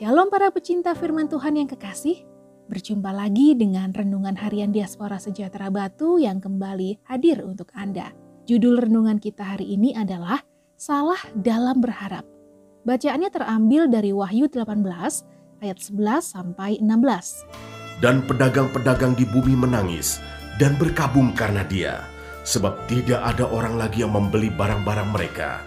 Shalom para pecinta firman Tuhan yang kekasih. Berjumpa lagi dengan Renungan Harian Diaspora Sejahtera Batu yang kembali hadir untuk Anda. Judul renungan kita hari ini adalah Salah dalam Berharap. Bacaannya terambil dari Wahyu 18 ayat 11 sampai 16. Dan pedagang-pedagang di bumi menangis dan berkabung karena dia, sebab tidak ada orang lagi yang membeli barang-barang mereka,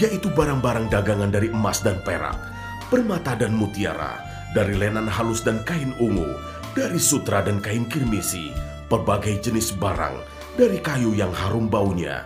yaitu barang-barang dagangan dari emas dan perak, permata dan mutiara, dari lenan halus dan kain ungu, dari sutra dan kain kirmisi, berbagai jenis barang, dari kayu yang harum baunya,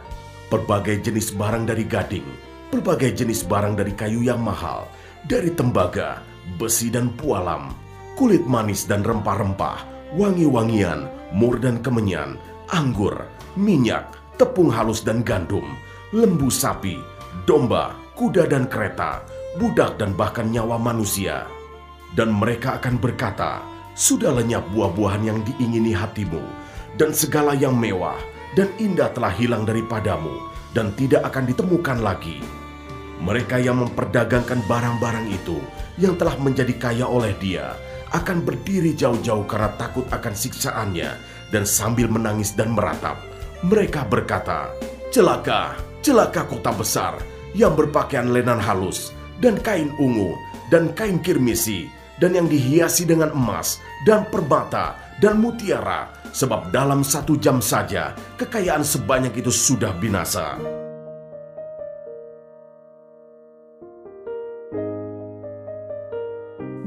berbagai jenis barang dari gading, berbagai jenis barang dari kayu yang mahal, dari tembaga, besi dan pualam, kulit manis dan rempah-rempah, wangi-wangian, mur dan kemenyan, anggur, minyak, tepung halus dan gandum, lembu sapi, domba, kuda dan kereta, budak dan bahkan nyawa manusia. Dan mereka akan berkata, sudah lenyap buah-buahan yang diingini hatimu, dan segala yang mewah dan indah telah hilang daripadamu, dan tidak akan ditemukan lagi. Mereka yang memperdagangkan barang-barang itu, yang telah menjadi kaya oleh dia, akan berdiri jauh-jauh karena takut akan siksaannya, dan sambil menangis dan meratap. Mereka berkata, Celaka, celaka kota besar, yang berpakaian lenan halus, dan kain ungu, dan kain kirmisi, dan yang dihiasi dengan emas, dan permata, dan mutiara, sebab dalam satu jam saja kekayaan sebanyak itu sudah binasa.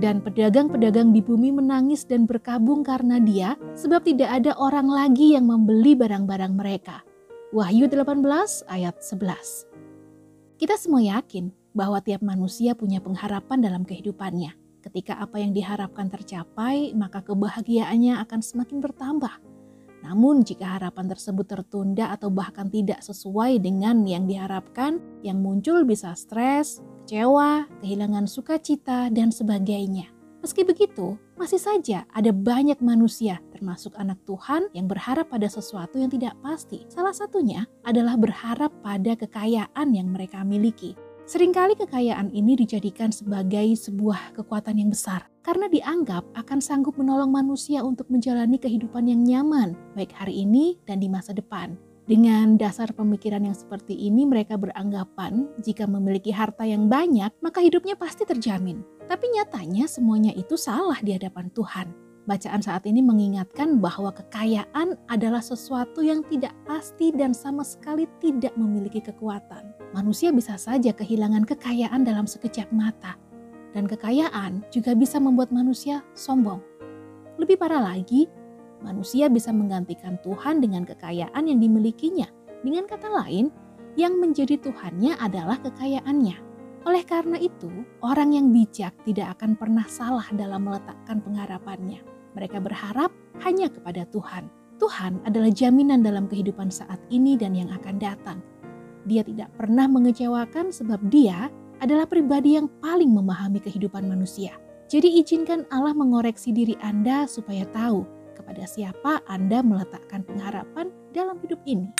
Dan pedagang-pedagang di bumi menangis dan berkabung karena dia, sebab tidak ada orang lagi yang membeli barang-barang mereka. Wahyu 18 ayat 11 Kita semua yakin bahwa tiap manusia punya pengharapan dalam kehidupannya. Ketika apa yang diharapkan tercapai, maka kebahagiaannya akan semakin bertambah. Namun, jika harapan tersebut tertunda atau bahkan tidak sesuai dengan yang diharapkan, yang muncul bisa stres, kecewa, kehilangan sukacita, dan sebagainya. Meski begitu, masih saja ada banyak manusia, termasuk anak Tuhan, yang berharap pada sesuatu yang tidak pasti. Salah satunya adalah berharap pada kekayaan yang mereka miliki. Seringkali kekayaan ini dijadikan sebagai sebuah kekuatan yang besar karena dianggap akan sanggup menolong manusia untuk menjalani kehidupan yang nyaman, baik hari ini dan di masa depan. Dengan dasar pemikiran yang seperti ini, mereka beranggapan jika memiliki harta yang banyak, maka hidupnya pasti terjamin. Tapi nyatanya, semuanya itu salah di hadapan Tuhan. Bacaan saat ini mengingatkan bahwa kekayaan adalah sesuatu yang tidak pasti dan sama sekali tidak memiliki kekuatan. Manusia bisa saja kehilangan kekayaan dalam sekejap mata, dan kekayaan juga bisa membuat manusia sombong. Lebih parah lagi, manusia bisa menggantikan Tuhan dengan kekayaan yang dimilikinya. Dengan kata lain, yang menjadi Tuhannya adalah kekayaannya. Oleh karena itu, orang yang bijak tidak akan pernah salah dalam meletakkan pengharapannya. Mereka berharap hanya kepada Tuhan. Tuhan adalah jaminan dalam kehidupan saat ini dan yang akan datang. Dia tidak pernah mengecewakan sebab dia adalah pribadi yang paling memahami kehidupan manusia. Jadi izinkan Allah mengoreksi diri Anda supaya tahu kepada siapa Anda meletakkan pengharapan dalam hidup ini.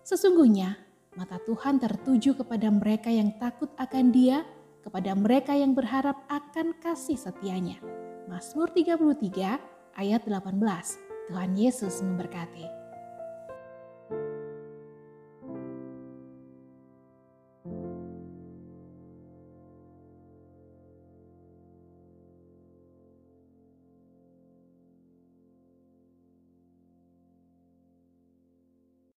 Sesungguhnya mata Tuhan tertuju kepada mereka yang takut akan Dia, kepada mereka yang berharap akan kasih setianya. Mazmur 33 ayat 18. Tuhan Yesus memberkati.